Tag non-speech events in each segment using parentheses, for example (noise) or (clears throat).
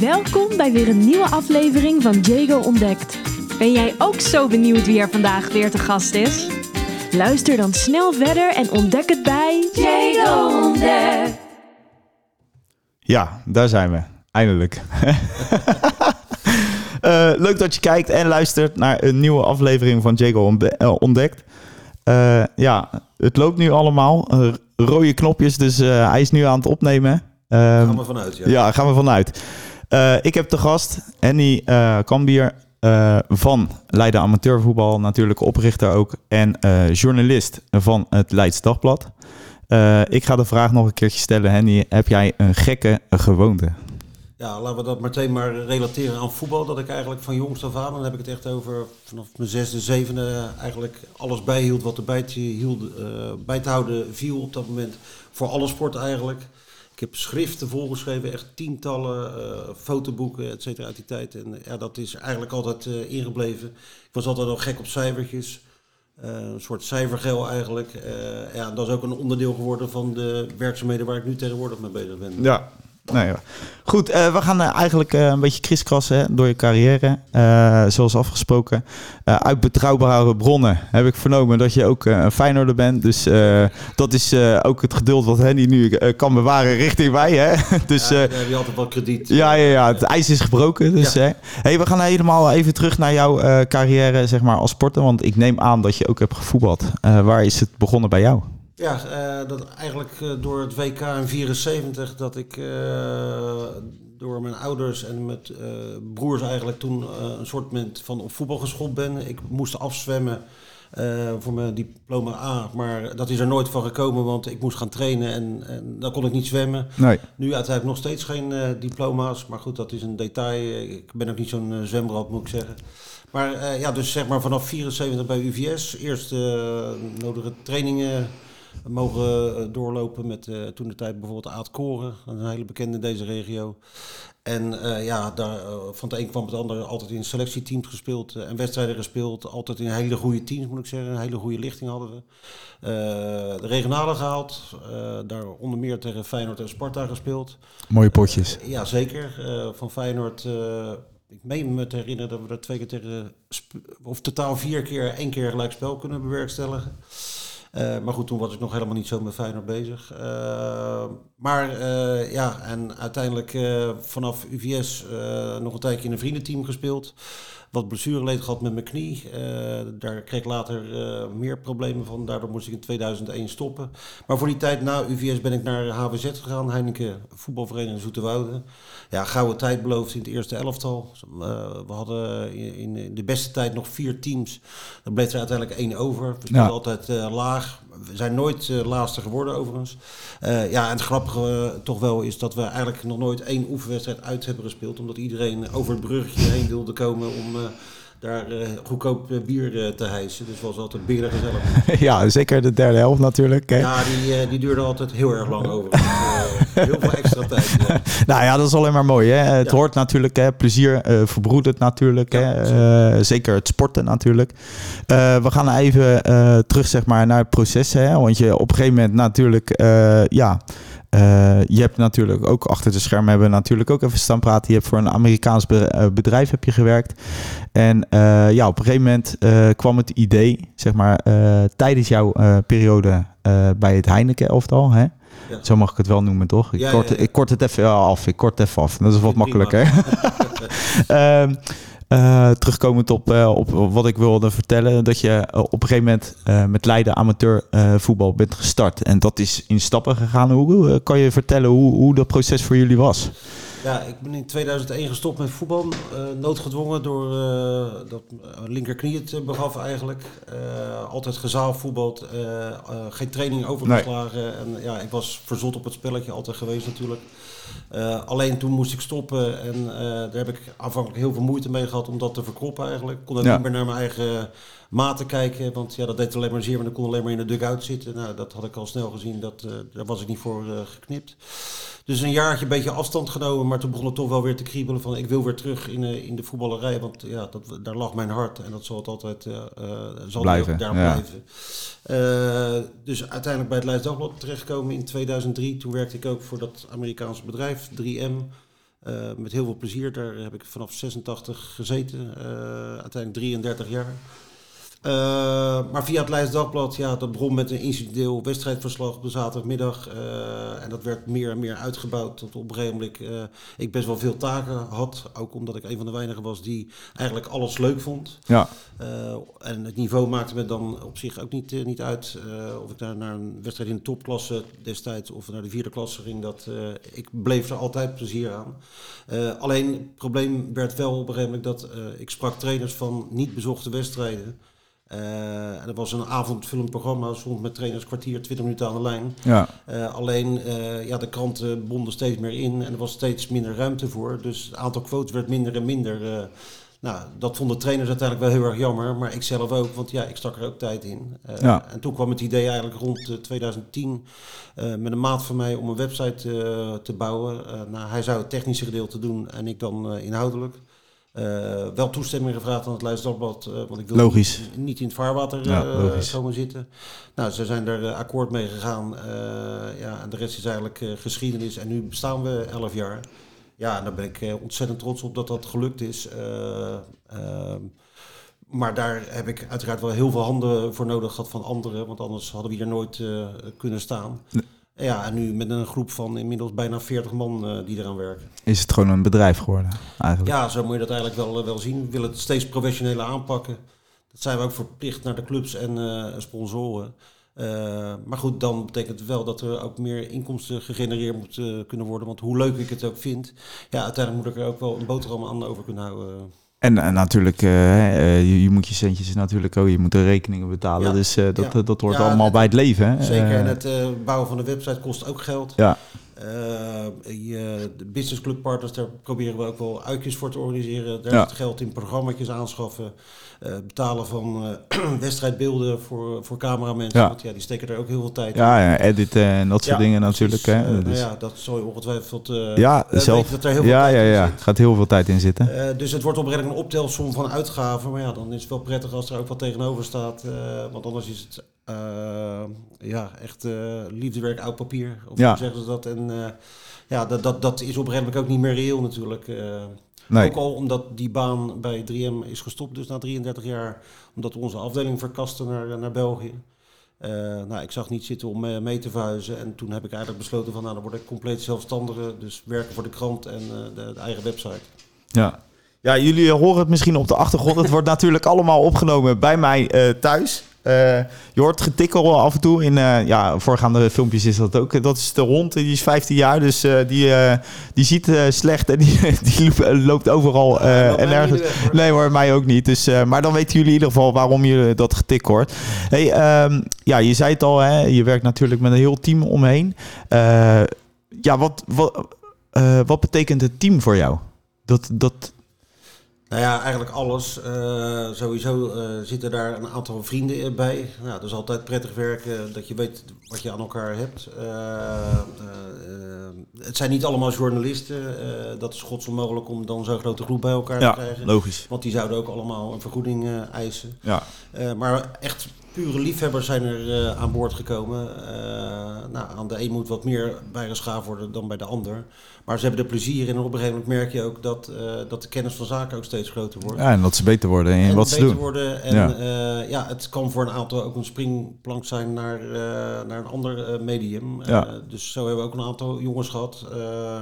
Welkom bij weer een nieuwe aflevering van Jago Ontdekt. Ben jij ook zo benieuwd wie er vandaag weer te gast is? Luister dan snel verder en ontdek het bij Jago Ontdekt. Ja, daar zijn we. Eindelijk. (laughs) Eh, leuk dat je kijkt en luistert naar een nieuwe aflevering van Jago eh, Ontdekt. Eh, ja, het loopt nu allemaal. Rode knopjes, dus eh, hij is nu aan het opnemen. Ehm, Gaan we vanuit, ja. ja, gaan we vanuit. Eh, ik heb de gast, Annie eh Kambier eh, van Leiden Amateurvoetbal, natuurlijk oprichter ook. En journalist van het Leids Dagblad. Ik ga de vraag nog een keertje stellen, Henny. Heb jij een gekke gewoonte? Ja, laten we dat meteen maar relateren aan voetbal. Dat ik eigenlijk van jongs af aan, dan heb ik het echt over vanaf mijn zesde, zevende, eigenlijk alles bijhield wat erbij te, hield, bij te houden viel op dat moment. Voor alle sporten eigenlijk. Ik heb schriften volgeschreven, echt tientallen, eh, fotoboeken, et cetera, uit die tijd. En ja, dat is eigenlijk altijd eh, ingebleven. Ik was altijd al gek op cijfertjes. Eh, een soort cijfergel eigenlijk. Ja, dat is ook een onderdeel geworden van de werkzaamheden waar ik nu tegenwoordig mee bezig ben. Ja. Nou ja. Goed, eh, we gaan eh, eigenlijk eh, een beetje kriskassen hè, door je carrière. Zoals afgesproken. Uit betrouwbare bronnen heb ik vernomen dat je ook een Feyenoorder bent. Dus dat is ook het geduld wat Henny nu kan bewaren richting mij. Hè? (laughs) dus ja, heb je altijd wel krediet. ja, ja, ja, het ijs is gebroken. Dus, Ja. hè. Hey, we gaan helemaal even terug naar jouw carrière zeg maar, als sporter. Want ik neem aan dat je ook hebt gevoetbald. Waar is het begonnen bij jou? Ja, eh, dat eigenlijk eh, door het WK in 74 dat ik eh, door mijn ouders en met broers eigenlijk toen een soort van op voetbal geschopt ben. Ik moest afzwemmen voor mijn diploma A, maar dat is er nooit van gekomen, want ik moest gaan trainen en, en dan kon ik niet zwemmen. Nee. Nu uiteindelijk nog steeds geen diploma's, maar goed, dat is een detail. Ik ben ook niet zo'n zwemrad, moet ik zeggen. Maar ja, dus zeg maar vanaf 74 bij UVS. Eerst nodige trainingen mogen eh, doorlopen met eh, toen de tijd bijvoorbeeld Aad Koren, een hele bekende in deze regio. En eh, ja, daar, van het een kwam het ander altijd in selectieteams gespeeld en wedstrijden gespeeld. Altijd in hele goede teams, moet ik zeggen. Een hele goede lichting hadden we. De regionale gehaald. eh, daar onder meer tegen Feyenoord en Sparta gespeeld. Mooie potjes. Ja, zeker. Van Feyenoord. ik meen me te herinneren dat we er twee keer tegen, of totaal vier keer, één keer gelijk spel kunnen bewerkstelligen. Eh, maar goed, toen was ik nog helemaal niet zo met Feyenoord bezig. Eh, maar eh, ja, en uiteindelijk vanaf UVS nog een tijdje in een vriendenteam gespeeld. Wat blessureleed gehad met mijn knie. Eh, daar kreeg ik later eh, meer problemen van. Daardoor moest ik in 2001 stoppen. Maar voor die tijd na UVS ben ik naar HWZ gegaan. Heineken Voetbalvereniging Zoeterwoude. Ja, gouden tijd beloofd in het eerste elftal. Eh, we hadden in, in de beste tijd nog vier teams. Er bleef er uiteindelijk één over. We speelden Ja. altijd laag. We zijn nooit eh, laatste geworden overigens. Eh, ja, en het grappige eh, toch wel is dat we eigenlijk nog nooit één oefenwedstrijd uit hebben gespeeld. Omdat iedereen over het bruggetje heen wilde komen om daar eh, goedkoop eh, bier eh, te hijsen. Dus was altijd bier gezellig. (laughs) ja, zeker de derde helft natuurlijk. Hè. Ja, die, die duurde altijd heel erg lang over. Dus, (laughs) heel veel extra tijd. ja. Nou ja, dat is alleen maar mooi. Hè? Het Ja. hoort natuurlijk, hè? plezier verbroedert natuurlijk. Ja, hè? Zeker het sporten natuurlijk. We gaan even terug zeg maar, naar het proces. Hè? Want je op een gegeven moment natuurlijk, ja... eh, je hebt natuurlijk ook achter de schermen hebben we natuurlijk ook even staan praten. Je hebt voor een Amerikaans eh, bedrijf heb je gewerkt. En eh, ja, op een gegeven moment kwam het idee, zeg maar, tijdens jouw periode bij het Heineken elftal. Hè? Ja. Zo mag ik het wel noemen, toch? Ik, Ja, kort, ja, ik kort het even af. Ik kort het even af. Dat is wat makkelijker. (laughs) Eh, terugkomend op, eh, op wat ik wilde vertellen. Dat je eh, op een gegeven moment met Leiden amateur voetbal bent gestart. En dat is in stappen gegaan. Hoe kan je vertellen hoe, hoe dat proces voor jullie was? Ja, ik ben in 2001 gestopt met voetbal. eh, noodgedwongen door eh, dat mijn linkerknie het eh, begaf eigenlijk. Eh, altijd gezaalvoetbald, eh eh, geen training overgeslagen. En ja, ik was verzot op het spelletje altijd geweest natuurlijk. Eh, alleen toen moest ik stoppen en eh, daar heb ik aanvankelijk heel veel moeite mee gehad om dat te verkroppen eigenlijk. Ik kon ook Ja. niet meer naar mijn eigen maten kijken, want ja, dat deed alleen maar zeer, want ik kon alleen maar in de dugout zitten. Nou, dat had ik al snel gezien, dat, eh, daar was ik niet voor eh, geknipt. Dus een jaartje een beetje afstand genomen, maar toen begon het toch wel weer te kriebelen van ik wil weer terug in, de in de voetballerij, want ja, dat, daar lag mijn hart en dat zal het altijd eh, eh, zal Blijven, daar ja. blijven. Eh, dus uiteindelijk bij het Leids Dagblad terechtgekomen in 2003. Toen werkte ik ook voor dat Amerikaanse bedrijf 3M. met heel veel plezier. Daar heb ik vanaf 86 gezeten. uiteindelijk 33 jaar. Uh, maar via het Leids Dagblad, ja, dat begon met een incidenteel wedstrijdverslag op de zaterdagmiddag. Uh, en dat werd meer en meer uitgebouwd tot op een gegeven moment uh, ik best wel veel taken had. Ook omdat ik een van de weinigen was die eigenlijk alles leuk vond. Ja. en het niveau maakte me dan op zich ook niet, niet uit. of ik daar naar een wedstrijd in de topklasse destijds of naar de vierde klasse ging. Dat, ik bleef er altijd plezier aan. alleen het probleem werd wel op een gegeven moment dat ik sprak trainers van niet bezochte wedstrijden. En er was een avondfilmprogramma, stond met trainers kwartier, 20 minuten aan de lijn. Ja. Uh, alleen, uh, ja, de kranten bonden steeds meer in en er was steeds minder ruimte voor. Dus het aantal quotes werd minder en minder. nou, dat vonden trainers uiteindelijk wel heel erg jammer, maar ik zelf ook, want ja, ik stak er ook tijd in. Ja. En toen kwam het idee eigenlijk rond 2010 met een maat van mij om een website te bouwen. nou, hij zou het technische gedeelte doen en ik dan inhoudelijk. Uh, wel toestemming gevraagd aan het Leidsdagblad, uh, want ik wil Logisch. Niet, niet, in het vaarwater uh, komen zitten. Nou, ze zijn er akkoord mee gegaan. ja, en de rest is eigenlijk geschiedenis. En nu bestaan we elf jaar. Ja, en daar ben ik ontzettend trots op dat dat gelukt is. Ehm, maar daar heb ik uiteraard wel heel veel handen voor nodig gehad van anderen. Want anders hadden we hier nooit kunnen staan. Nee. Ja, en nu met een groep van inmiddels bijna 40 man uh, die eraan werken. Is het gewoon een bedrijf geworden eigenlijk? Ja, zo moet je dat eigenlijk wel, eh, wel zien. We willen het steeds professioneler aanpakken. Dat zijn we ook verplicht naar de clubs en uh, sponsoren. Uh, maar goed, dan betekent het wel dat er ook meer inkomsten gegenereerd moet kunnen worden. Want hoe leuk ik het ook vind, ja, uiteindelijk moet ik er ook wel een boterham aan over kunnen houden. En, en natuurlijk, uh, je, je, moet je centjes natuurlijk ook, je moet de rekeningen betalen. Ja. Dus uh, dat, ja. dat hoort allemaal bij het leven. Hè? Zeker, en het bouwen van de website kost ook geld. Ja. Je, de business club partners, daar proberen we ook wel uitjes voor te organiseren. Daar het geld in programma's aanschaffen. Uh, betalen van uh, (clears throat) wedstrijdbeelden voor, voor cameramensen. Ja. Want ja, die steken er ook heel veel tijd ja, in. Ja, editen en dat soort dingen natuurlijk. Hè. Dus. nou ja, dat zal je ongetwijfeld ja, zelf. Dat er heel veel ja, ja, ja. gaat heel veel tijd in zitten. dus het wordt oprecht een optelsom van uitgaven. Maar ja, dan is het wel prettig als er ook wat tegenover staat. want anders is het ja, echt liefdewerk oud papier. Of ja. hoe zeggen ze dat? En ja, dat, dat, dat is op een gegeven moment ook niet meer reëel natuurlijk. Nee. Ook al omdat die baan bij 3M is gestopt, dus na 33 jaar, omdat we onze afdeling verkasten naar, naar België. Uh, nou, ik zag niet zitten om uh, mee te verhuizen. En toen heb ik eigenlijk besloten van, nou, dan word ik compleet zelfstandige. Dus werken voor de krant en uh, de, de, eigen website. Ja. Ja, jullie horen het misschien op de achtergrond. Het wordt (laughs) natuurlijk allemaal opgenomen bij mij thuis. Uh, je hoort getikkel af en toe. In uh, ja, voorgaande filmpjes is dat ook. Dat is de hond, die is 15 jaar, dus uh, die, die ziet slecht en die, (laughs) die loopt overal. En ergens. Weg, nee hoor, mij ook niet. Dus, maar dan weten jullie in ieder geval waarom je dat getik hoort. Hey, um, ja, je zei het al, hè, je werkt natuurlijk met een heel team omheen. ja, wat, wat, wat betekent het team voor jou? Dat, dat, nou ja, eigenlijk alles. Uh, sowieso uh, zitten daar een aantal vrienden bij. Nou, dat is altijd prettig werken, dat je weet wat je aan elkaar hebt. Uh, het zijn niet allemaal journalisten. dat is godsonmogelijk om dan zo'n grote groep bij elkaar ja, te krijgen. logisch. Want die zouden ook allemaal een vergoeding eisen. Ja. maar echt pure liefhebbers zijn er aan boord gekomen. nou, aan de een moet wat meer bijgeschaafd worden dan bij de ander. Maar ze hebben er plezier in en op een gegeven moment merk je ook dat, uh, dat de kennis van zaken ook steeds groter wordt. Ja, en dat ze beter worden en wat ze beter doen. worden. En ja. Uh, ja, het kan voor een aantal ook een springplank zijn naar, uh, naar een ander medium. Ja. dus zo hebben we ook een aantal jongens gehad.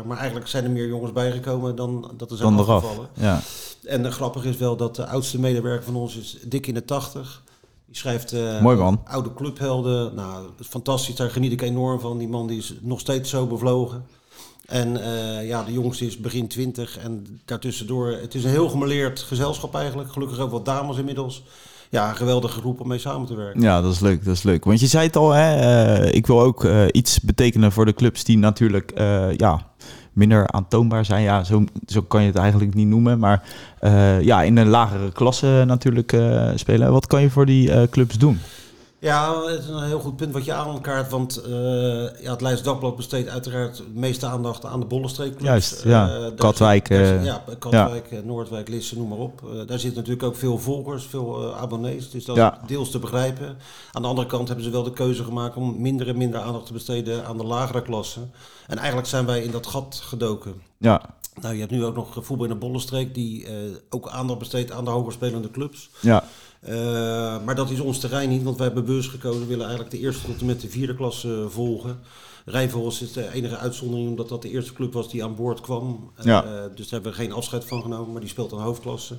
maar eigenlijk zijn er meer jongens bijgekomen dan dat er zijn dan afgevallen. Ja. En grappig is wel dat de oudste medewerker van ons is dik in de tachtig. Die schrijft Mooi man. oude clubhelden. Nou, fantastisch, daar geniet ik enorm van. Die man die is nog steeds zo bevlogen. En uh, ja, de jongste is begin 20 en daartussendoor, het is een heel gemeleerd gezelschap eigenlijk. Gelukkig ook wat dames inmiddels. Ja, een geweldige groep om mee samen te werken. Ja, dat is leuk, dat is leuk. Want je zei het al, hè, uh, ik wil ook iets betekenen voor de clubs die natuurlijk, ja, minder aantoonbaar zijn. Ja, zo, zo kan je het eigenlijk niet noemen. Maar ja, in een lagere klasse natuurlijk spelen. Wat kan je voor die clubs doen? Ja, het is een heel goed punt wat je aankaart. Want uh, ja, het Leids Dagblad besteedt uiteraard de meeste aandacht aan de Bollenstreekclubs. Juist, ja. Uh, Katwijk. Zit, uh, ja, Katwijk, ja. Noordwijk, Lisse, noem maar op. daar zitten natuurlijk ook veel volgers, veel abonnees. Dus dat ja. is deels te begrijpen. Aan de andere kant hebben ze wel de keuze gemaakt om minder en minder aandacht te besteden aan de lagere klassen. En eigenlijk zijn wij in dat gat gedoken. Ja. Nou, je hebt nu ook nog voetbal in de Bollenstreek die eh, ook aandacht besteedt aan de hoger spelende clubs. Ja, Eh, maar dat is ons terrein niet, want wij hebben beurs gekozen. We willen eigenlijk de eerste tot en met de vierde klasse eh, volgen. Rijnvogels is de enige uitzondering, omdat dat de eerste club was die aan boord kwam. Eh, Ja. dus daar hebben we geen afscheid van genomen, maar die speelt aan hoofdklasse.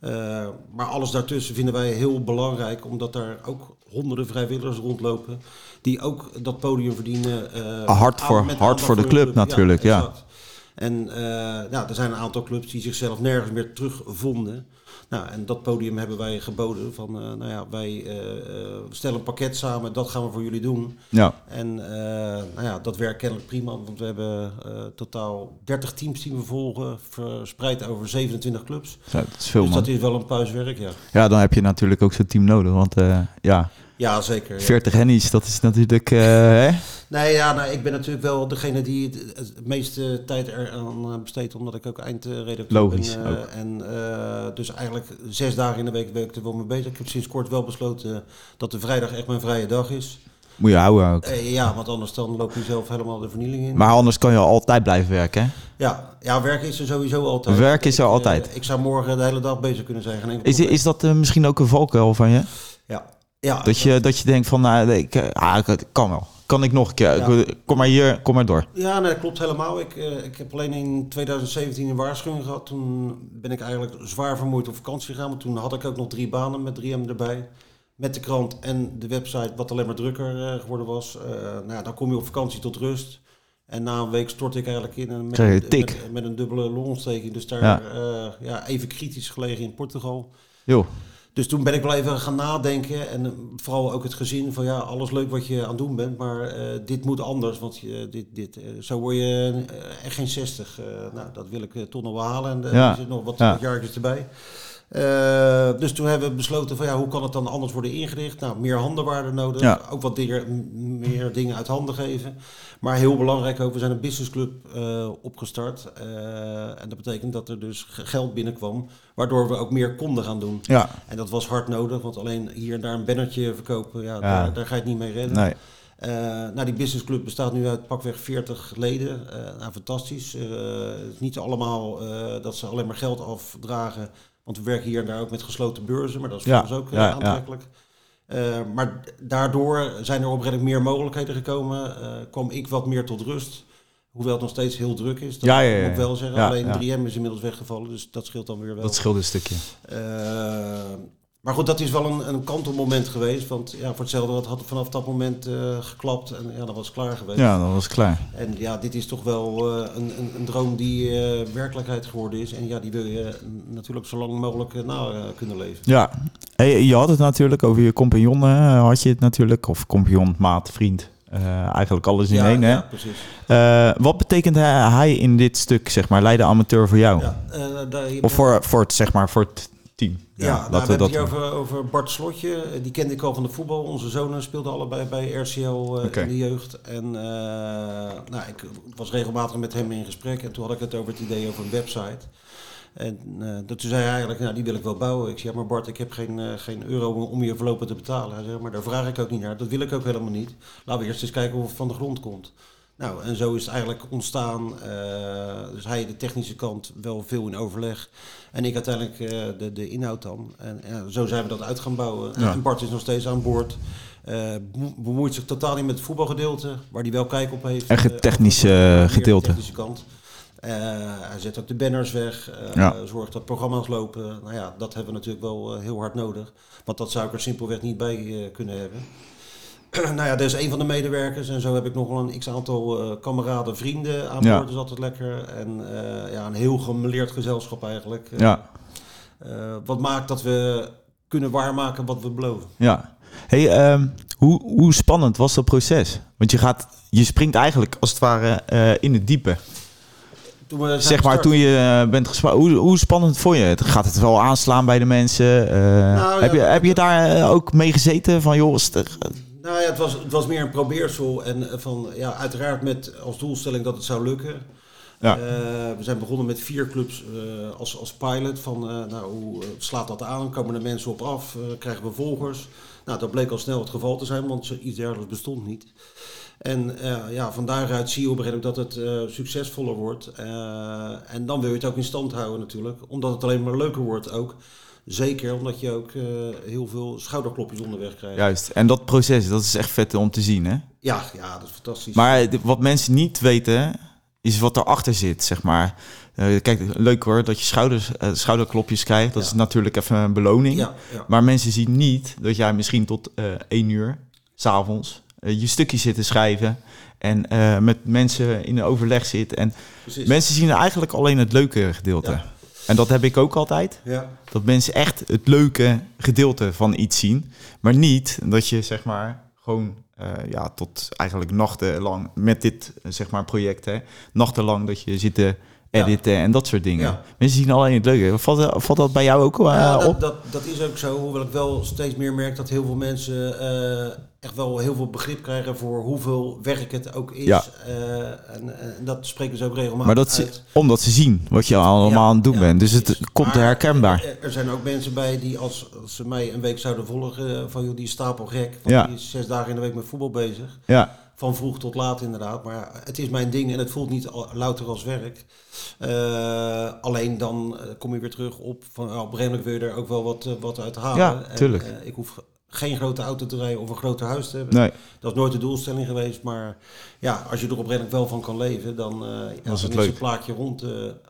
Eh, maar alles daartussen vinden wij heel belangrijk, omdat daar ook honderden vrijwilligers rondlopen. Die ook dat podium verdienen. eh, Hard voor- hard voor de club natuurlijk, ja. exact. En eh, ja, er zijn een aantal clubs die zichzelf nergens meer terugvonden. Nou, en dat podium hebben wij geboden van, eh, nou ja, wij eh, eh, stellen een pakket samen, dat gaan we voor jullie doen. ja. En nou ja, dat werkt kennelijk prima, want we hebben totaal 30 teams die we volgen, verspreid over 27 clubs. Dat is veel dus man. dat is wel een puiswerk, ja. Ja, dan heb je natuurlijk ook zo'n team nodig. Want ja, Ja, zeker. ja. 40 hennies, dat is natuurlijk... hè? Nee, ja, nou, ik ben natuurlijk wel degene die het, het meeste tijd eraan eh, besteedt, omdat ik ook eindredacteur Logisch, ben. eh, ook. En eh, dus eigenlijk zes dagen in de week ben ik er wel mee bezig. Ik heb sinds kort wel besloten dat de vrijdag echt mijn vrije dag is. Moet je houden ook. Ja, want anders dan loop je zelf helemaal de vernieling in. Maar anders kan je altijd blijven werken, hè? ja, ja, werk is er sowieso altijd. Werk is er Ik, altijd. ik zou morgen de hele dag bezig kunnen zijn. Is, is dat misschien ook een valkuil van je? Ja. Dat je, dat je denkt van, nou, ik, eh, ah, kan wel. Kan ik nog een keer? Ja. Kom maar hier, kom maar door. Ja, nee, dat klopt helemaal. Ik, eh, ik heb alleen in 2017 een waarschuwing gehad. Toen ben ik eigenlijk zwaar vermoeid op vakantie gegaan. Maar toen had ik ook nog drie banen met 3M erbij. Met de krant en de website, wat alleen maar drukker eh, geworden was. Nou, ja, dan kom je op vakantie tot rust. En na een week stort ik eigenlijk in. En met, een- een tik. Met, met een dubbele longontsteking. Dus daar ja, even kritisch gelegen in Portugal. Joh, Dus toen ben ik wel even gaan nadenken. En eh, vooral ook het gezin van ja, alles leuk wat je aan het doen bent. Maar eh, dit moet anders. Want je, dit, dit, eh, zo word je echt geen 60. Eh, nou, dat wil ik toch nog wel halen. En eh, Ja. er zit nog wat, Ja. wat jaartjes erbij. Eh, dus toen hebben we besloten van ja, hoe kan het dan anders worden ingericht? Nou, meer handenwaarde nodig. Ja. Ook wat dingen, m- meer dingen uit handen geven. Maar heel belangrijk ook, we zijn een businessclub eh opgestart. Eh, en dat betekent dat er dus geld binnenkwam. Waardoor we ook meer konden gaan doen. ja. En dat was hard nodig, want alleen hier en daar een bannertje verkopen, ja, Ja. Daar, daar ga je het niet mee redden. Nee. Eh, nou, die businessclub bestaat nu uit pakweg 40 leden. Eh, nou, fantastisch. Het is niet allemaal dat ze alleen maar geld afdragen. Want we werken hier en daar ook met gesloten beurzen, maar dat is voor Ja, ons ook eh, ja, ja. aantrekkelijk. Eh, maar daardoor zijn er oprecht meer mogelijkheden gekomen. Eh, kwam ik wat meer tot rust. Hoewel het nog steeds heel druk is. Dat Ja, ja, ja, moet ik wel zeggen. Alleen ja. 3M is inmiddels weggevallen, dus dat scheelt dan weer wel. Dat scheelt een stukje. Eh, maar goed, dat is wel een, een kantelmoment geweest. Want ja, voor hetzelfde wat had vanaf dat moment eh, geklapt. En ja, dan was klaar geweest. Ja, dan was klaar. En ja, dit is toch wel eh, een, een, een droom die eh, werkelijkheid geworden is. En ja, die wil je natuurlijk zo lang mogelijk na kunnen leven. Ja. Hey, je had het natuurlijk over je compagnon, had je het natuurlijk. Of compagnon, maat, vriend. Eigenlijk alles in ja, één, hè? ja, precies. Wat betekent hij, in dit stuk, zeg maar, leiden amateur voor jou? Ja, Of voor, voor het, zeg maar, voor het team? Ja, laten we hebben dat het hier over, over Bart Slotje. Eh, Die kende ik al van de voetbal. Onze zonen speelden allebei bij RCL eh, Oké. in de jeugd. En eh, nou, ik was regelmatig met hem in gesprek. En toen had ik het over het idee over een website. En eh, dat toen zei hij eigenlijk, nou die wil ik wel bouwen. Ik zei, ja, maar Bart, ik heb geen, eh, geen euro om je voorlopig te betalen. Hij zei, maar daar vraag ik ook niet naar. Dat wil ik ook helemaal niet. Laten we eerst eens kijken of het van de grond komt. Nou, en zo is het eigenlijk ontstaan. eh, dus hij de technische kant wel veel in overleg. En ik uiteindelijk eh, de, de inhoud dan. En ja, zo zijn we dat uit gaan bouwen. Ja. En Bart is nog steeds aan boord. Eh, bemo- bemoeit zich totaal niet met het voetbalgedeelte, waar hij wel kijk op heeft. Echt het technische, gedeelte. technische kant. Hij zet ook de banners weg, Ja. zorgt dat programma's lopen. Nou ja, dat hebben we natuurlijk wel heel hard nodig. Want dat zou ik er simpelweg niet bij kunnen hebben. (clears throat) nou ja, dat is een van de medewerkers. En zo heb ik nog wel een x-aantal eh, kameraden, vrienden aan Ja. boord. Dat is altijd lekker. En eh, ja, een heel gemeleerd gezelschap eigenlijk. Ja, eh, wat maakt dat we kunnen waarmaken wat we beloven. ja. Hey, ehm, hoe, hoe spannend was dat proces? Want je, gaat, je springt eigenlijk als het ware in het diepe. Toen we Zeg maar, toen je bent gespannen, hoe, hoe spannend vond je het? Gaat het wel aanslaan bij de mensen? Nou, heb, ja, je, heb je daar ook mee gezeten van, joh, Nou ja, het was, het was meer een probeersel. En eh, van, ja, uiteraard met als doelstelling dat het zou lukken. Ja. Eh, we zijn begonnen met vier clubs eh, als, als pilot. Van, nou, hoe slaat dat aan? Komen er mensen op af? Krijgen we volgers? Nou, dat bleek al snel het geval te zijn, want iets dergelijks bestond niet. En ja, van daaruit zie je op een gegeven moment dat het succesvoller wordt. En dan wil je het ook in stand houden natuurlijk. Omdat het alleen maar leuker wordt ook. Zeker omdat je ook eh, heel veel schouderklopjes onderweg krijgt. Juist. En dat proces, dat is echt vet om te zien, hè? Ja, ja, dat is fantastisch. Maar de- wat mensen niet weten, is wat erachter zit, zeg maar. Eh, kijk, leuk hoor, dat je schouders, eh, schouderklopjes krijgt. Dat Ja. is natuurlijk even een beloning. ja, ja. Maar mensen zien niet dat jij misschien tot eh één uur, s'avonds, je stukjes zit te schrijven. En eh, met mensen in een overleg zit. En precies. mensen zien eigenlijk alleen het leuke gedeelte. En dat heb ik ook altijd. Ja, Dat mensen echt het leuke gedeelte van iets zien. Maar niet dat je zeg maar gewoon eh, ja, tot eigenlijk nachtenlang met dit eh, zeg maar project, hè, nachtenlang dat je zit te editen en dat soort dingen. Ja. Mensen zien alleen het leuke. Valt, dat- valt dat bij jou ook eh, Ja, dat, op? dat, dat is ook zo. Hoewel ik wel steeds meer merk dat heel veel mensen eh, echt wel heel veel begrip krijgen voor hoeveel werk het ook is. Ja. Eh, en, en dat spreken ze ook regelmatig Maar dat uit. omdat ze zien wat je allemaal aan het doen bent. Dus het komt Maar herkenbaar. Er, zijn ook mensen bij die als, als ze mij een week zouden volgen, van joh, die is stapelgek. Want Ja. die is zes dagen in de week met voetbal bezig. Ja, Van vroeg tot laat inderdaad. Maar het is mijn ding en het voelt niet louter als werk. Eh, alleen dan eh, kom je weer terug op van oh, op een gegeven moment wil je er ook wel wat, eh, wat uit halen. Ja, En, tuurlijk. ik hoef geen grote auto te rijden of een groter huis te hebben. nee. Dat is nooit de doelstelling geweest. Maar ja, als je er op een moment wel van kan leven, dan, ja, dan is het is het plaatje rond.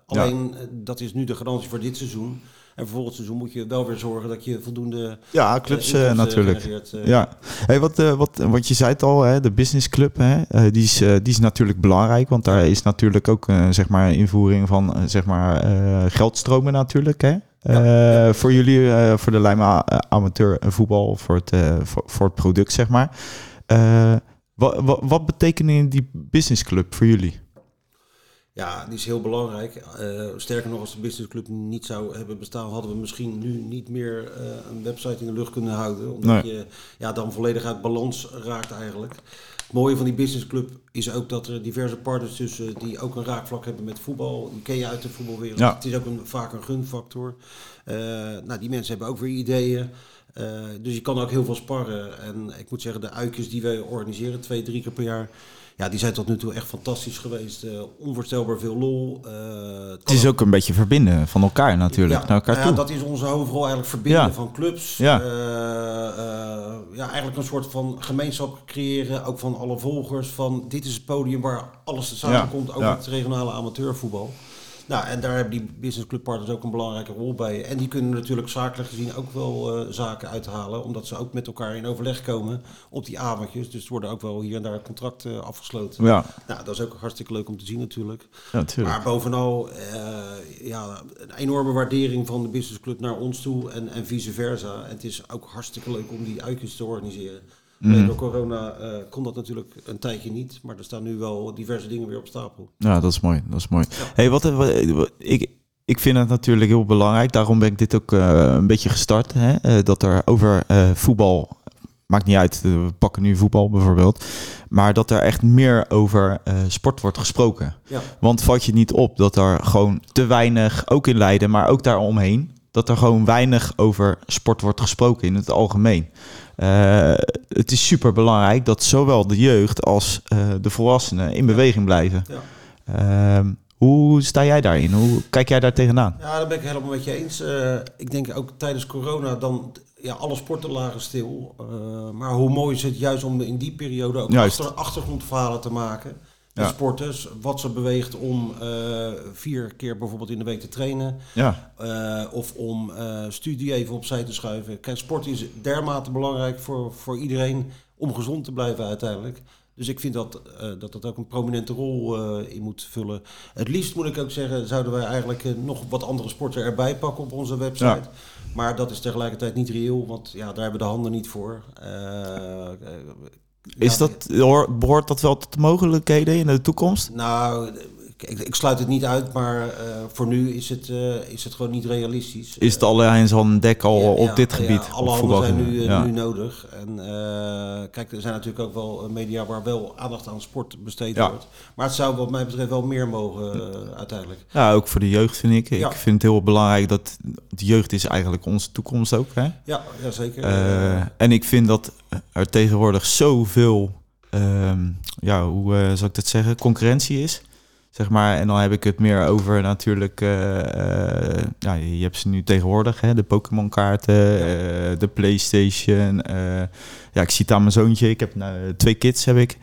alleen dat is nu de garantie voor dit seizoen. En voor volgend seizoen moet je wel weer zorgen dat je voldoende Ja, clubs eh, eh, inkomsten natuurlijk. genereert, eh. Ja, hey, wat, eh, wat, wat je zei het al, hè, de business club, hè, eh, die, is, eh, die is natuurlijk belangrijk, want daar is natuurlijk ook eh, zeg maar invoering van eh, zeg maar eh, geldstromen natuurlijk, hè. Ja, Eh. Voor jullie, eh, voor de Lijma eh, amateur voetbal, voor het, eh, voor, voor het product, zeg maar. Eh, wat, wat, wat betekent die business club voor jullie? Ja, die is heel belangrijk. Eh, sterker nog, als de businessclub niet zou hebben bestaan, hadden we misschien nu niet meer eh, een website in de lucht kunnen houden. Omdat Nee. je ja, dan volledig uit balans raakt eigenlijk. Het mooie van die businessclub is ook dat er diverse partners tussen die ook een raakvlak hebben met voetbal. Die ken je uit de voetbalwereld. Ja. Het is ook een, vaak een gunfactor. Eh, nou, die mensen hebben ook weer ideeën. Eh, dus je kan ook heel veel sparren. En ik moet zeggen, de uitjes die wij organiseren, twee, drie keer per jaar. Ja, die zijn tot nu toe echt fantastisch geweest. Eh, onvoorstelbaar veel lol. Eh, Het is ook een beetje verbinden van elkaar natuurlijk, ja, naar elkaar nou toe. ja, dat is onze hoofdrol eigenlijk verbinden Ja. van clubs. Ja. Ja, eigenlijk een soort van gemeenschap creëren, ook van alle volgers. Van dit is het podium waar alles te samenkomt, ook ja. het regionale amateurvoetbal. Nou, en daar hebben die business club partners ook een belangrijke rol bij. En die kunnen natuurlijk zakelijk gezien ook wel eh, zaken uithalen, omdat ze ook met elkaar in overleg komen op die avondjes. Dus er worden ook wel hier en daar contracten afgesloten. Ja, Nou, dat is ook hartstikke leuk om te zien natuurlijk. ja, natuurlijk. Maar bovenal, eh, ja, een enorme waardering van de businessclub naar ons toe en, en vice versa. En het is ook hartstikke leuk om die uitjes te organiseren. Mhm. Door corona eh, kon dat natuurlijk een tijdje niet, maar er staan nu wel diverse dingen weer op stapel. Ja, dat is mooi. Dat is mooi. Hey, wat, wat- wat- ik, ik vind het natuurlijk heel belangrijk. Daarom ben ik dit ook eh, een beetje gestart. Hè? Eh, dat er over voetbal, maakt niet uit, we pakken nu voetbal bijvoorbeeld. Maar dat er echt meer over sport wordt gesproken. Ja, Want valt je niet op dat er gewoon te weinig, ook in Leiden, maar ook daaromheen, dat er gewoon weinig over sport wordt gesproken in het algemeen. Eh, het is super belangrijk dat zowel de jeugd als eh, de volwassenen in beweging blijven. ja. Ehm, hoe sta jij daarin? Hoe kijk jij daar tegenaan? ja daar ben ik helemaal met je eens. Eh, ik denk ook tijdens corona dan, ja, alle sporten lagen stil. Maar hoe mooi is het juist om in die periode ook achter, achtergrondverhalen te maken. Ja. sporters, wat ze beweegt om eh, vier keer bijvoorbeeld in de week te trainen. Ja, Eh, of om eh, studie even opzij te schuiven. Kijk, sport is dermate belangrijk voor, voor iedereen om gezond te blijven uiteindelijk. Dus ik vind dat dat, dat ook een prominente rol in moet vullen. Het liefst moet ik ook zeggen, zouden wij eigenlijk nog wat andere sporten erbij pakken op onze website. Ja. Maar dat is tegelijkertijd niet reëel, want ja, daar hebben we de handen niet voor. Is dat, hoor- behoort dat wel tot de mogelijkheden in de toekomst? nou, ik, ik, sluit het niet uit, maar uh, voor nu is het, uh, is het gewoon niet realistisch. Is het alleen zo'n dek al ja, op dit gebied? Ja, alle handen zijn nu, uh, nu nodig. En kijk, er zijn natuurlijk ook wel media waar wel aandacht aan sport besteed wordt. Maar het zou wat mij betreft wel meer mogen uiteindelijk. Ja, ook voor de jeugd vind ik. Ik vind het heel belangrijk dat de jeugd is eigenlijk onze toekomst ook. Hè? Ja, ja, zeker. en ik vind dat er tegenwoordig zoveel, um, ja, hoe zou ik dat zeggen, concurrentie is. Zeg maar, en dan heb ik het meer over natuurlijk, uh, uh, ja, je hebt ze nu tegenwoordig, hè, de Pokémon kaarten, ja. uh, de Playstation. ja, ik zie het aan mijn zoontje, ik heb nou, twee kids heb ik.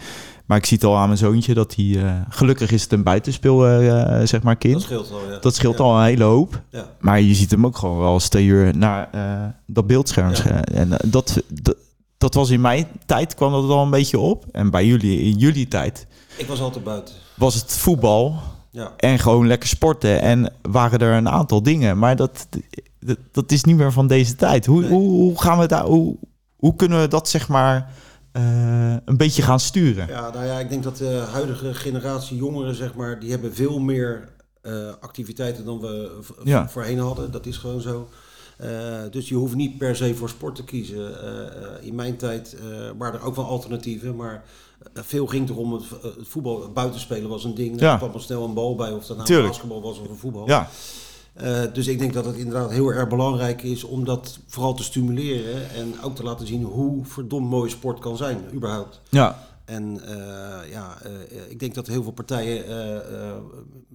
Maar ik zie het al aan mijn zoontje dat hij, gelukkig is het een buitenspeel, zeg maar, kind. Dat scheelt al, ja. Dat scheelt al een hele hoop. Ja. Maar je ziet hem ook gewoon wel eens twee uur naar dat beeldscherm. En dat, dat, dat was in mijn tijd, kwam dat al een beetje op. En bij jullie, in jullie tijd... Ik was altijd buiten was het voetbal. Ja. En gewoon lekker sporten. En waren er een aantal dingen. Maar dat, dat, dat is niet meer van deze tijd. Hoe, hoe, hoe, gaan we daar. Hoe, hoe kunnen we dat zeg maar. Uh, een beetje gaan sturen. Ja, nou ja, ik denk dat de huidige generatie jongeren, zeg maar, die hebben veel meer uh, activiteiten dan we ja. voorheen hadden. Dat is gewoon zo. Uh, dus je hoeft niet per se voor sport te kiezen. in mijn tijd waren er ook wel alternatieven, maar veel ging erom, het, het voetbal, het buitenspelen was een ding. Ja. Er kwam al snel een bal bij, of dat nou een basketbal was of een voetbal. Ja. Uh, dus ik denk dat het inderdaad heel erg belangrijk is om dat vooral te stimuleren. En ook te laten zien hoe verdomd mooi sport kan zijn, überhaupt. Ja. En uh, ja, uh, ik denk dat heel veel partijen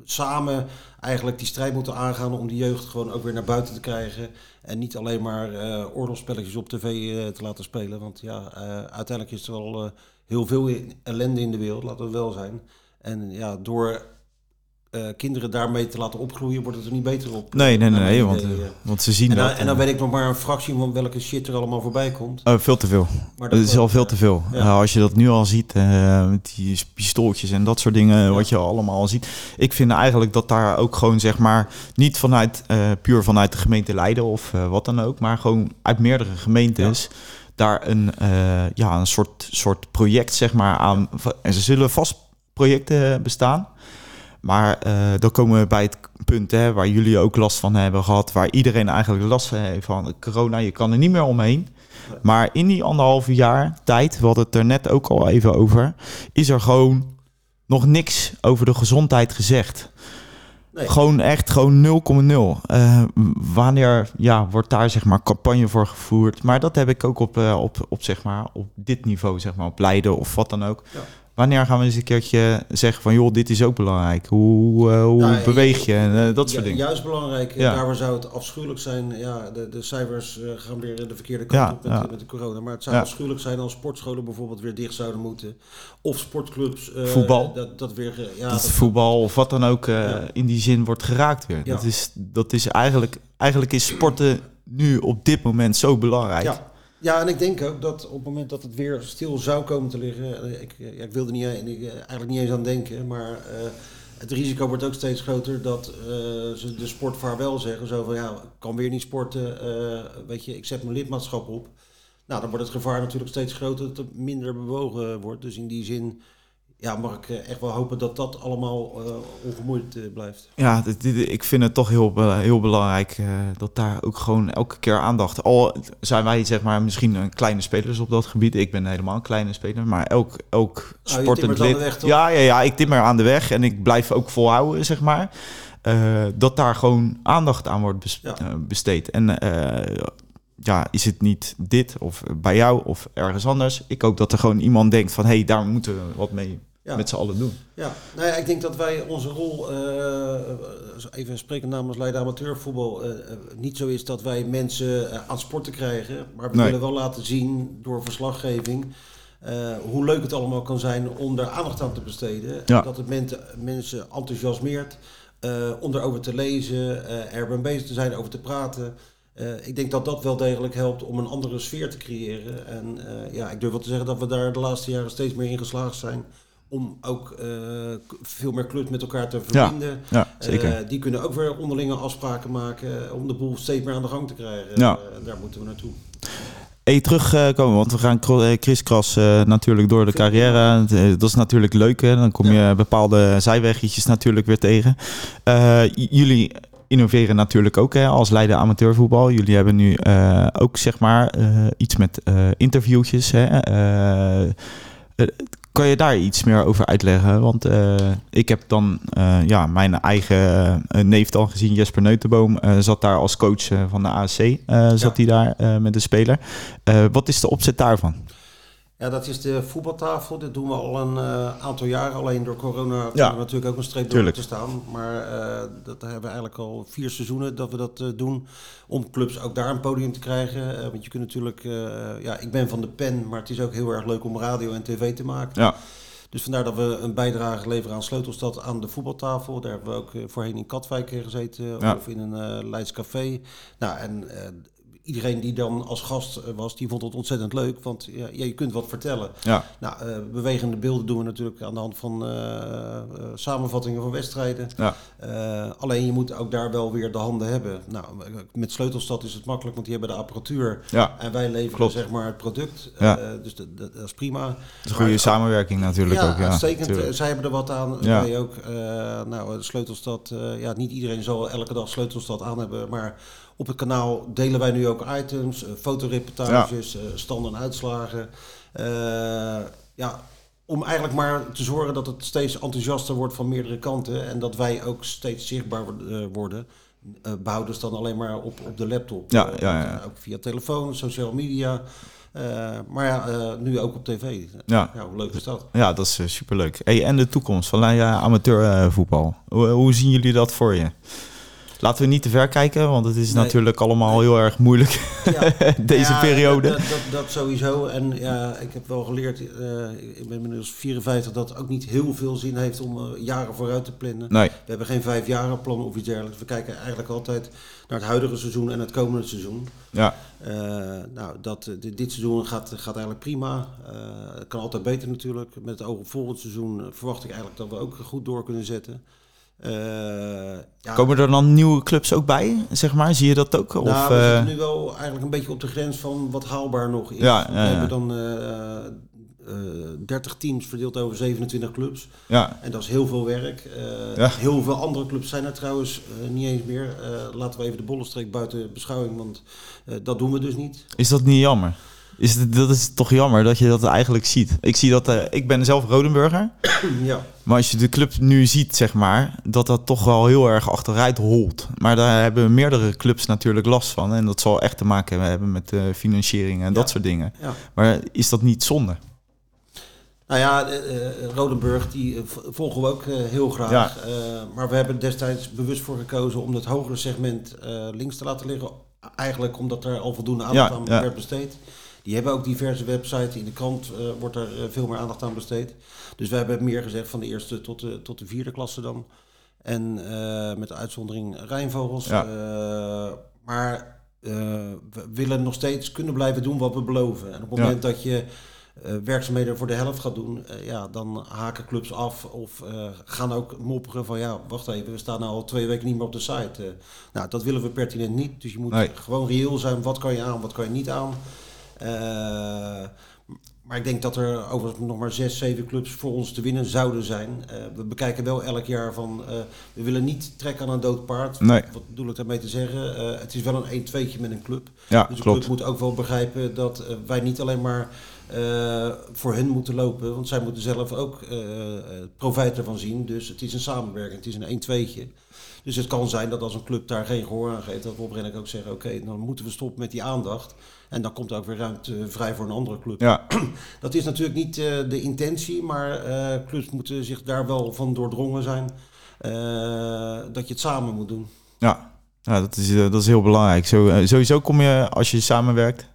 samen eigenlijk die strijd moeten aangaan om die jeugd gewoon ook weer naar buiten te krijgen. En niet alleen maar oorlogsspelletjes op tv te laten spelen. Want ja, uiteindelijk is er wel heel veel ellende in de wereld, laten we wel zijn. En ja, door uh, kinderen daarmee te laten opgroeien, wordt het er niet beter op. Nee, nee, nee, nee want, want ze zien en dat. En dan weet ik nog maar een fractie van welke shit er allemaal voorbij komt. Oh, veel te veel. Maar dat, is al veel te veel. Ja. als je dat nu al ziet, met die pistooltjes en dat soort dingen, ja. wat je allemaal al ziet. Ik vind eigenlijk dat daar ook gewoon, zeg maar, niet vanuit, puur vanuit de gemeente Leiden of wat dan ook, maar gewoon uit meerdere gemeentes daar een, uh, ja, een soort, soort project zeg maar, aan. En ze zullen vast projecten bestaan. Maar uh, dan komen we bij het punt hè, waar jullie ook last van hebben gehad. Waar iedereen eigenlijk last van heeft van corona. Je kan er niet meer omheen. Maar in die anderhalve jaar tijd, we hadden het er net ook al even over, is er gewoon nog niks over de gezondheid gezegd. Gewoon echt gewoon 0,0. Uh, eh, wanneer ja, wordt daar zeg maar campagne voor gevoerd? Maar dat heb ik ook op, uh, op, op, zeg maar, op dit niveau, zeg maar, op Leiden of wat dan ook. Ja. Wanneer gaan we eens een keertje zeggen van joh, dit is ook belangrijk. Hoe, uh, hoe nou, beweeg je en uh, dat soort dingen. Juist belangrijk. Ja. Daarvoor zou het afschuwelijk zijn. Ja, de, de cijfers uh, gaan weer de verkeerde kant op met, met, de corona. Maar het zou afschuwelijk zijn als sportscholen bijvoorbeeld weer dicht zouden moeten. Of sportclubs. voetbal. Dat, dat weer. ja, dat, voetbal of wat dan ook in die zin wordt geraakt weer. Dat, is, dat is eigenlijk, eigenlijk is sporten nu op dit moment zo belangrijk. Ja. Ja, en ik denk ook dat op het moment dat het weer stil zou komen te liggen, eh, ik, ja, ik wilde niet, eh, eigenlijk niet eens aan denken, maar het risico wordt ook steeds groter dat ze de sport vaarwel zeggen. Zo van ja, ik kan weer niet sporten, weet je, ik zet mijn lidmaatschap op. Nou, dan wordt het gevaar natuurlijk steeds groter dat het minder bewogen wordt. Dus in die zin ja, mag ik eh, echt wel hopen dat dat allemaal uh, ongemoeid uh, blijft. Ja, ik vind het toch heel, heel belangrijk dat daar ook gewoon elke keer aandacht. Al zijn wij zeg maar misschien een kleine spelers op dat gebied. Ik ben helemaal een kleine speler, maar elk, elk nou, sportend lid. Weg, ja, ja, ja, ik timmer aan de weg en ik blijf ook volhouden, zeg maar. dat daar gewoon aandacht aan wordt bes ja. besteed. En ja, is het niet dit of bij jou of ergens anders? Ik hoop dat er gewoon iemand denkt van... hé, hey, daar moeten we wat mee ja. met z'n allen doen. Ja, nou ja, ik denk dat wij onze rol, uh, even spreken namens Leiden Amateurvoetbal, uh, niet zo is dat wij mensen aan sporten krijgen. Maar we nee. willen wel laten zien door verslaggeving hoe leuk het allemaal kan zijn om daar aandacht aan te besteden. Ja. Dat het mensen, mensen enthousiasmeert om erover te lezen, er mee bezig te zijn, over te praten. Uh, ik denk dat dat wel degelijk helpt om een andere sfeer te creëren. En uh, ja, ik durf wel te zeggen dat we daar de laatste jaren steeds meer in geslaagd zijn om ook uh, veel meer clubs met elkaar te verbinden. Ja, ja zeker. Uh, die kunnen ook weer onderlinge afspraken maken om de boel steeds meer aan de gang te krijgen. Ja. Uh, daar moeten we naartoe. Hey, terugkomen, want we gaan kriskras natuurlijk door de carrière. Dat is natuurlijk leuk, hè? Dan kom je bepaalde zijweggetjes natuurlijk weer tegen. jullie innoveren natuurlijk ook hè, als Leiden amateurvoetbal. Jullie hebben nu ook zeg maar iets met interviewtjes. Hè? Kan je daar iets meer over uitleggen? Want uh, ik heb dan uh, ja, mijn eigen uh, neef dan gezien, Jesper Neutenboom, zat daar als coach van de ASC, zat hij daar met de speler. wat is de opzet daarvan? Ja, dat is de voetbaltafel. Dit doen we al een uh, aantal jaren. Alleen door corona ja. we natuurlijk ook een streep door te staan. Maar uh, dat hebben we eigenlijk al vier seizoenen dat we dat uh, doen. Om clubs ook daar een podium te krijgen. want je kunt natuurlijk... ja, ik ben van de pen, maar het is ook heel erg leuk om radio en tv te maken. Ja. Dus vandaar dat we een bijdrage leveren aan Sleutelstad aan de voetbaltafel. Daar hebben we ook voorheen in Katwijk gezeten. Ja. Of in een Leids café. Nou, en iedereen die dan als gast eh, was, die vond het ontzettend leuk. Want ja, je kunt wat vertellen. Ja. Nou, uh, bewegende beelden doen we natuurlijk aan de hand van uh, samenvattingen van wedstrijden. Ja. alleen je moet ook daar wel weer de handen hebben. Nou, met Sleutelstad is het makkelijk, want die hebben de apparatuur. Ja. En wij leveren zeg maar het product. Ja. dus dat is prima. Dat is een goede samenwerking natuurlijk ja, ook. Ja, uitstekend. Zij hebben er wat aan. Ja. Wij ook. nou, Sleutelstad, ja, niet iedereen zal elke dag Sleutelstad aan hebben, maar op het kanaal delen wij nu ook items, uh, fotoreportages, ja. uh, stand en uitslagen. Uh, ja, om eigenlijk maar te zorgen dat het steeds enthousiaster wordt van meerdere kanten. En dat wij ook steeds zichtbaar worden. Uh, behouden dan alleen maar op, op de laptop. Ja, ja, ja. Ook via telefoon, social media. Uh, maar ja, nu ook op tv. Ja. ja. hoe leuk is dat? Ja, dat is superleuk. Hey, en de toekomst van amateurvoetbal. Hoe, hoe zien jullie dat voor je? Laten we niet te ver kijken, want het is natuurlijk allemaal heel erg moeilijk ja. (laughs) deze ja, periode. Dat, dat, dat, sowieso. En ja, ik heb wel geleerd, uh, ik ben inmiddels 54, dat het ook niet heel veel zin heeft om uh, jaren vooruit te plannen. Nee. We hebben geen vijfjarenplan of iets dergelijks. We kijken eigenlijk altijd naar het huidige seizoen en het komende seizoen. Ja. Uh, nou, dat, dit seizoen gaat, gaat eigenlijk prima. het kan altijd beter natuurlijk. Met het oog op volgend seizoen verwacht ik eigenlijk dat we ook goed door kunnen zetten. Uh, ja. Komen er dan nieuwe clubs ook bij, zeg maar? Zie je dat ook? Nou, of, we uh... zitten nu wel eigenlijk een beetje op de grens van wat haalbaar nog is. Ja, ja, we hebben dan uh, 30 teams verdeeld over 27 clubs. Ja. En dat is heel veel werk. Heel veel andere clubs zijn er trouwens niet eens meer. laten we even de bollenstreek buiten beschouwing, want dat doen we dus niet. Is dat niet jammer? Is het, dat is toch jammer dat je dat eigenlijk ziet. Ik zie dat, uh, ik ben zelf Rodenburger. (clears throat) Ja. Maar als je de club nu ziet, zeg maar, dat dat toch wel heel erg achteruit holt. Maar daar hebben meerdere clubs natuurlijk last van. En dat zal echt te maken hebben met uh, financiering en dat soort dingen. Ja. Maar is dat niet zonde? Nou ja, uh, Rodenburg, die volgen we ook heel graag. Ja. maar we hebben destijds bewust voor gekozen om het hogere segment links te laten liggen. Eigenlijk omdat er al voldoende aandacht aan werd besteed. Die hebben ook diverse websites. In de krant uh, wordt er uh, veel meer aandacht aan besteed. Dus we hebben meer gezegd van de eerste tot de, tot de vierde klasse dan. En uh, met de uitzondering Rijnvogels. Ja. maar we willen nog steeds kunnen blijven doen wat we beloven. En op het moment dat je werkzaamheden voor de helft gaat doen, ja, dan haken clubs af of gaan ook mopperen van ja, wacht even, we staan al twee weken niet meer op de site. nou, dat willen we pertinent niet. Dus je moet gewoon reëel zijn. Wat kan je aan, wat kan je niet aan? Eh, maar ik denk dat er overigens nog maar zes, zeven clubs voor ons te winnen zouden zijn. Uh, we bekijken wel elk jaar van, uh, we willen niet trekken aan een dood paard. Nee. Wat bedoel ik daarmee te zeggen? Het is wel een 1-2'tje met een club. Ja, dus de klopt. club moet ook wel begrijpen dat wij niet alleen maar voor hen moeten lopen. Want zij moeten zelf ook profijt ervan zien. Dus het is een samenwerking, het is een 1-2'tje. Dus het kan zijn dat als een club daar geen gehoor aan geeft, dat we op ook zeggen, oké, dan moeten we stoppen met die aandacht. En dan komt ook weer ruimte vrij voor een andere club. Ja. (clears throat) Dat is natuurlijk niet uh, de intentie, maar uh, clubs moeten zich daar wel van doordrongen zijn uh, dat je het samen moet doen. Ja, ja dat, is, dat is heel belangrijk. Zo, sowieso kom je, als je samenwerkt,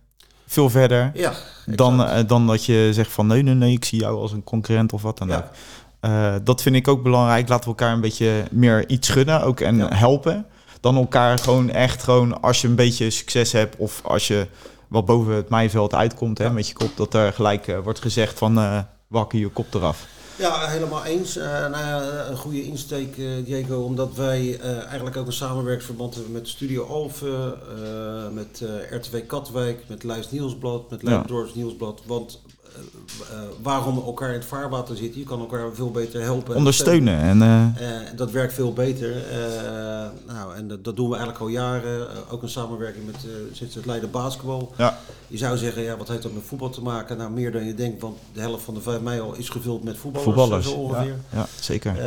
veel verder ja, dan, dan dat je zegt van nee, nee, nee, ik zie jou als een concurrent of wat dan ook. dat vind ik ook belangrijk. Laten we elkaar een beetje meer iets gunnen ook en ja. helpen. Dan elkaar gewoon echt gewoon als je een beetje succes hebt of als je wat boven het mijveld uitkomt hè, met je kop, dat er gelijk uh, wordt gezegd van uh, wakker je kop eraf. Ja, helemaal eens. Uh, nou ja, een goede insteek, uh, Diego, omdat wij uh, eigenlijk ook een samenwerksverband hebben met Studio Alphen, met RTW Katwijk, met Lijst Nieuwsblad, met Leidendorps. Nieuwsblad. Want uh, waarom elkaar in het vaarwater zitten. Je kan elkaar veel beter helpen. Ondersteunen. En, uh... dat werkt veel beter. nou, en dat, dat, doen we eigenlijk al jaren. ook een samenwerking met uh, het Leiden Basketbal. Ja. Je zou zeggen, ja, wat heeft dat met voetbal te maken? Nou, meer dan je denkt, want de helft van de 5 mei al is gevuld met voetballers. voetballers. Zo ongeveer. Ja, ja zeker.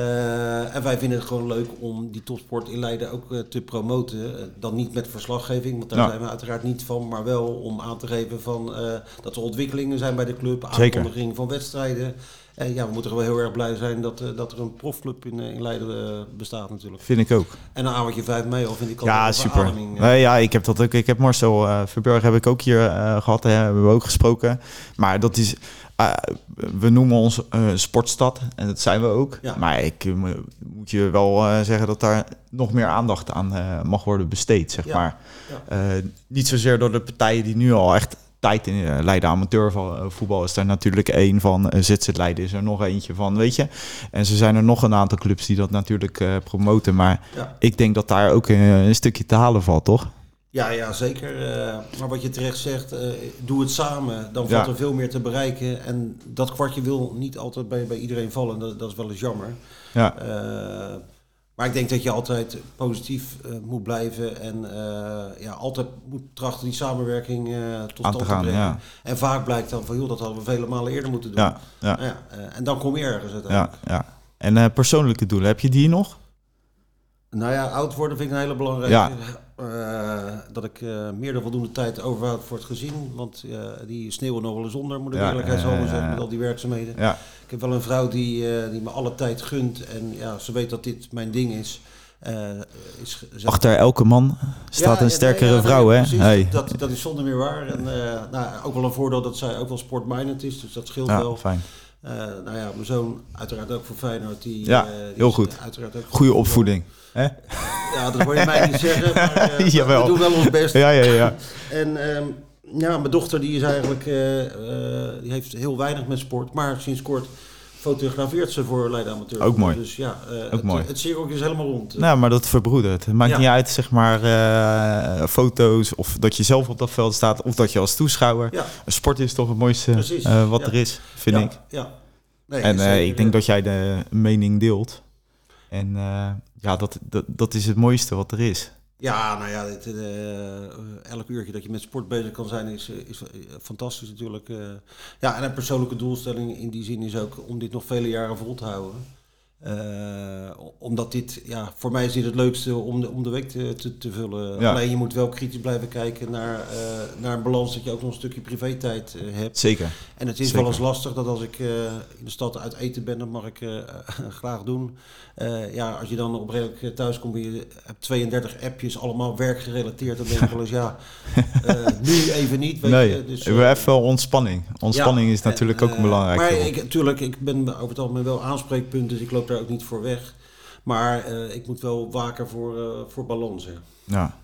en wij vinden het gewoon leuk om die topsport in Leiden ook te promoten. dan niet met verslaggeving, want daar zijn we uiteraard niet van. Maar wel om aan te geven van, dat er ontwikkelingen zijn bij de club aankondiging van wedstrijden. En ja, we moeten wel heel erg blij zijn dat, uh, dat er een profclub in, uh, in Leiden uh, bestaat natuurlijk. Vind ik ook. En een avondje 5 mei, of vind ik al Ja, super. Nee, ja, ik heb dat ook. Ik heb Marcel Verburg heb ik ook hier gehad. Hè, hebben we ook gesproken. Maar dat is... we noemen ons sportstad en dat zijn we ook. Ja. Maar ik moet je wel zeggen dat daar nog meer aandacht aan mag worden besteed, zeg ja. maar. Ja. niet zozeer door de partijen die nu al echt tijd in uh, Leiden amateurvoetbal is daar natuurlijk één van. Uh, Zit Leiden is er nog eentje van, weet je. En ze zijn er nog een aantal clubs die dat natuurlijk uh, promoten. Maar ik denk dat daar ook een, stukje te halen valt, toch? Ja, ja zeker. maar wat je terecht zegt, doe het samen. Dan valt er veel meer te bereiken. En dat kwartje wil niet altijd bij, bij iedereen vallen. Dat, dat is wel eens jammer. Ja. Maar ik denk dat je altijd positief uh, moet blijven en uh, ja, altijd moet trachten die samenwerking uh, tot stand te, gaan, brengen. Ja. En vaak blijkt dan van, joh, dat hadden we vele malen eerder moeten doen. Ja, ja. ja en dan kom je ergens uiteindelijk. Ja, ja. En persoonlijke doelen, heb je die nog? Nou ja, oud worden vind ik een hele belangrijke. Ja. Dat ik meer dan voldoende tijd overhoud voor het gezin. Want die sneeuwen nog wel eens onder, moet ik ja, eerlijkheidshalve zeggen, met al die werkzaamheden. Ja. Ik heb wel een vrouw die, die me alle tijd gunt en ja, ze weet dat dit mijn ding is. Is Achter elke man staat een sterkere vrouw, hè? hey. dat, dat is zonder meer waar. En nou, ook wel een voordeel dat zij ook wel sportminded is, dus dat scheelt ja, wel. fijn. Nou ja, mijn zoon uiteraard ook voor Feyenoord. Die, ja, die heel goed. Uiteraard ook Goede opvoeding. Hè? Ja, dat hoor je mij niet zeggen, maar (laughs) we doen wel ons best. Ja, ja, ja. en... Um, ja, mijn dochter die is eigenlijk, die heeft heel weinig met sport, maar sinds kort fotografeert ze voor Leiden Amateur. Ook mooi. Dus ja, uh, Ook het, mooi. het cirkel is helemaal rond. Nou, maar dat verbroedert. Het maakt niet uit, zeg maar, foto's of dat je zelf op dat veld staat of dat je als toeschouwer. Ja. Sport is toch het mooiste wat er is, vind ik. Ja. Nee, en ik denk dat jij de mening deelt. En ja, dat, dat, dat is het mooiste wat er is. Ja, nou ja, uh, elk uurtje dat je met sport bezig kan zijn is, eh, is fantastisch natuurlijk. Ja, en een persoonlijke doelstelling in die zin is ook om dit nog vele jaren vol te houden. Uh, omdat dit, ja, voor mij is dit het leukste om de, om de week te, te, te vullen. Ja. Alleen je moet wel kritisch blijven kijken naar, uh, naar een balans dat je ook nog een stukje privé-tijd uh, hebt. Zeker. En het is wel eens lastig dat als ik in de stad uit eten ben, dat mag ik (laughs) graag doen. ja, als je dan op redelijk thuis komt en je hebt 32 appjes, allemaal werkgerelateerd, dan denk ik wel eens, ja, (laughs) nu even niet. Weet nee, je, dus, we hebben even ontspanning. Ontspanning is natuurlijk ook belangrijk. Maar ik, natuurlijk, ik ben over het algemeen wel aanspreekpunt, dus ik loop daar ook niet voor weg. Maar uh, ik moet wel waken voor, uh, voor. Ja.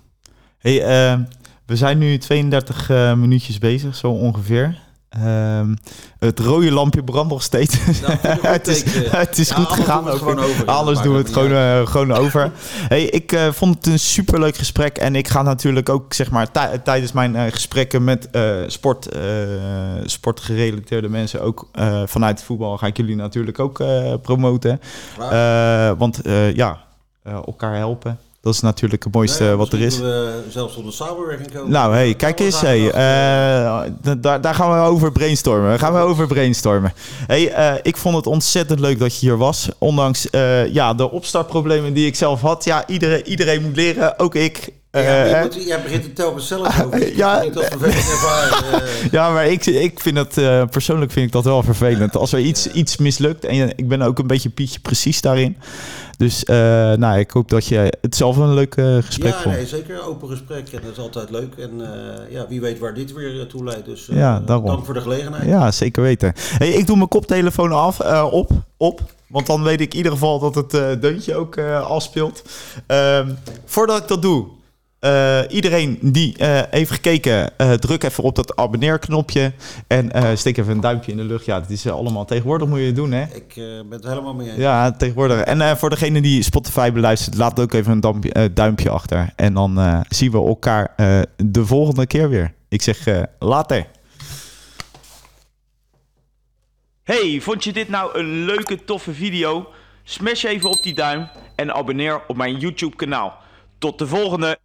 Hey, uh, we zijn nu 32 minuutjes bezig, zo ongeveer. Um, het rode lampje brandt nog steeds. Nou, (laughs) het, is, het is goed gegaan. Ook. Over, alles doen we het gewoon, uh, gewoon over. (laughs) Hey, ik uh, vond het een superleuk gesprek. En ik ga natuurlijk ook, zeg maar, tijdens mijn uh, gesprekken met sport, sportgerelateerde mensen, ook vanuit voetbal, ga ik jullie natuurlijk ook promoten. want ja, elkaar helpen. Dat is natuurlijk het mooiste wat er is. We zelfs tot een samenwerking komen. Nou, hey, kijk eens. Hey, uh, daar, daar gaan we over brainstormen. Daar gaan we over brainstormen. Hey, uh, ik vond het ontzettend leuk dat je hier was. Ondanks uh, ja, de opstartproblemen die ik zelf had. Ja, iedereen, iedereen moet leren. Ook ik. Ja, moet, jij begint het telkens zelf over. (laughs) ja, ervaren. (laughs) ja, maar ik, ik vind dat uh, persoonlijk vind ik dat wel vervelend. Als er iets, iets mislukt en ik ben ook een beetje Pietje precies daarin. Dus uh, nou, ik hoop dat je het zelf een leuk uh, gesprek ja, vond. Nee, zeker open gesprek en dat is altijd leuk. En uh, ja, wie weet waar dit weer toe leidt. Dus ja, daarom. dank voor de gelegenheid. Ja, zeker weten. Hey, ik doe mijn koptelefoon af, op, op. Want dan weet ik in ieder geval dat het deuntje ook afspeelt. Ehm, voordat ik dat doe, eh, iedereen die eh, heeft gekeken, eh, druk even op dat abonneerknopje. En eh, steek even een duimpje in de lucht. Ja, dat is allemaal tegenwoordig moet je het doen, hè? Ik eh, ben het helemaal mee eens. Ja, tegenwoordig. En eh, voor degene die Spotify beluistert, laat ook even een dampje, duimpje achter. En dan eh, zien we elkaar eh, de volgende keer weer. Ik zeg eh, later. Hey, vond je dit nou een leuke, toffe video? Smash even op die duim en abonneer op mijn YouTube kanaal. Tot de volgende!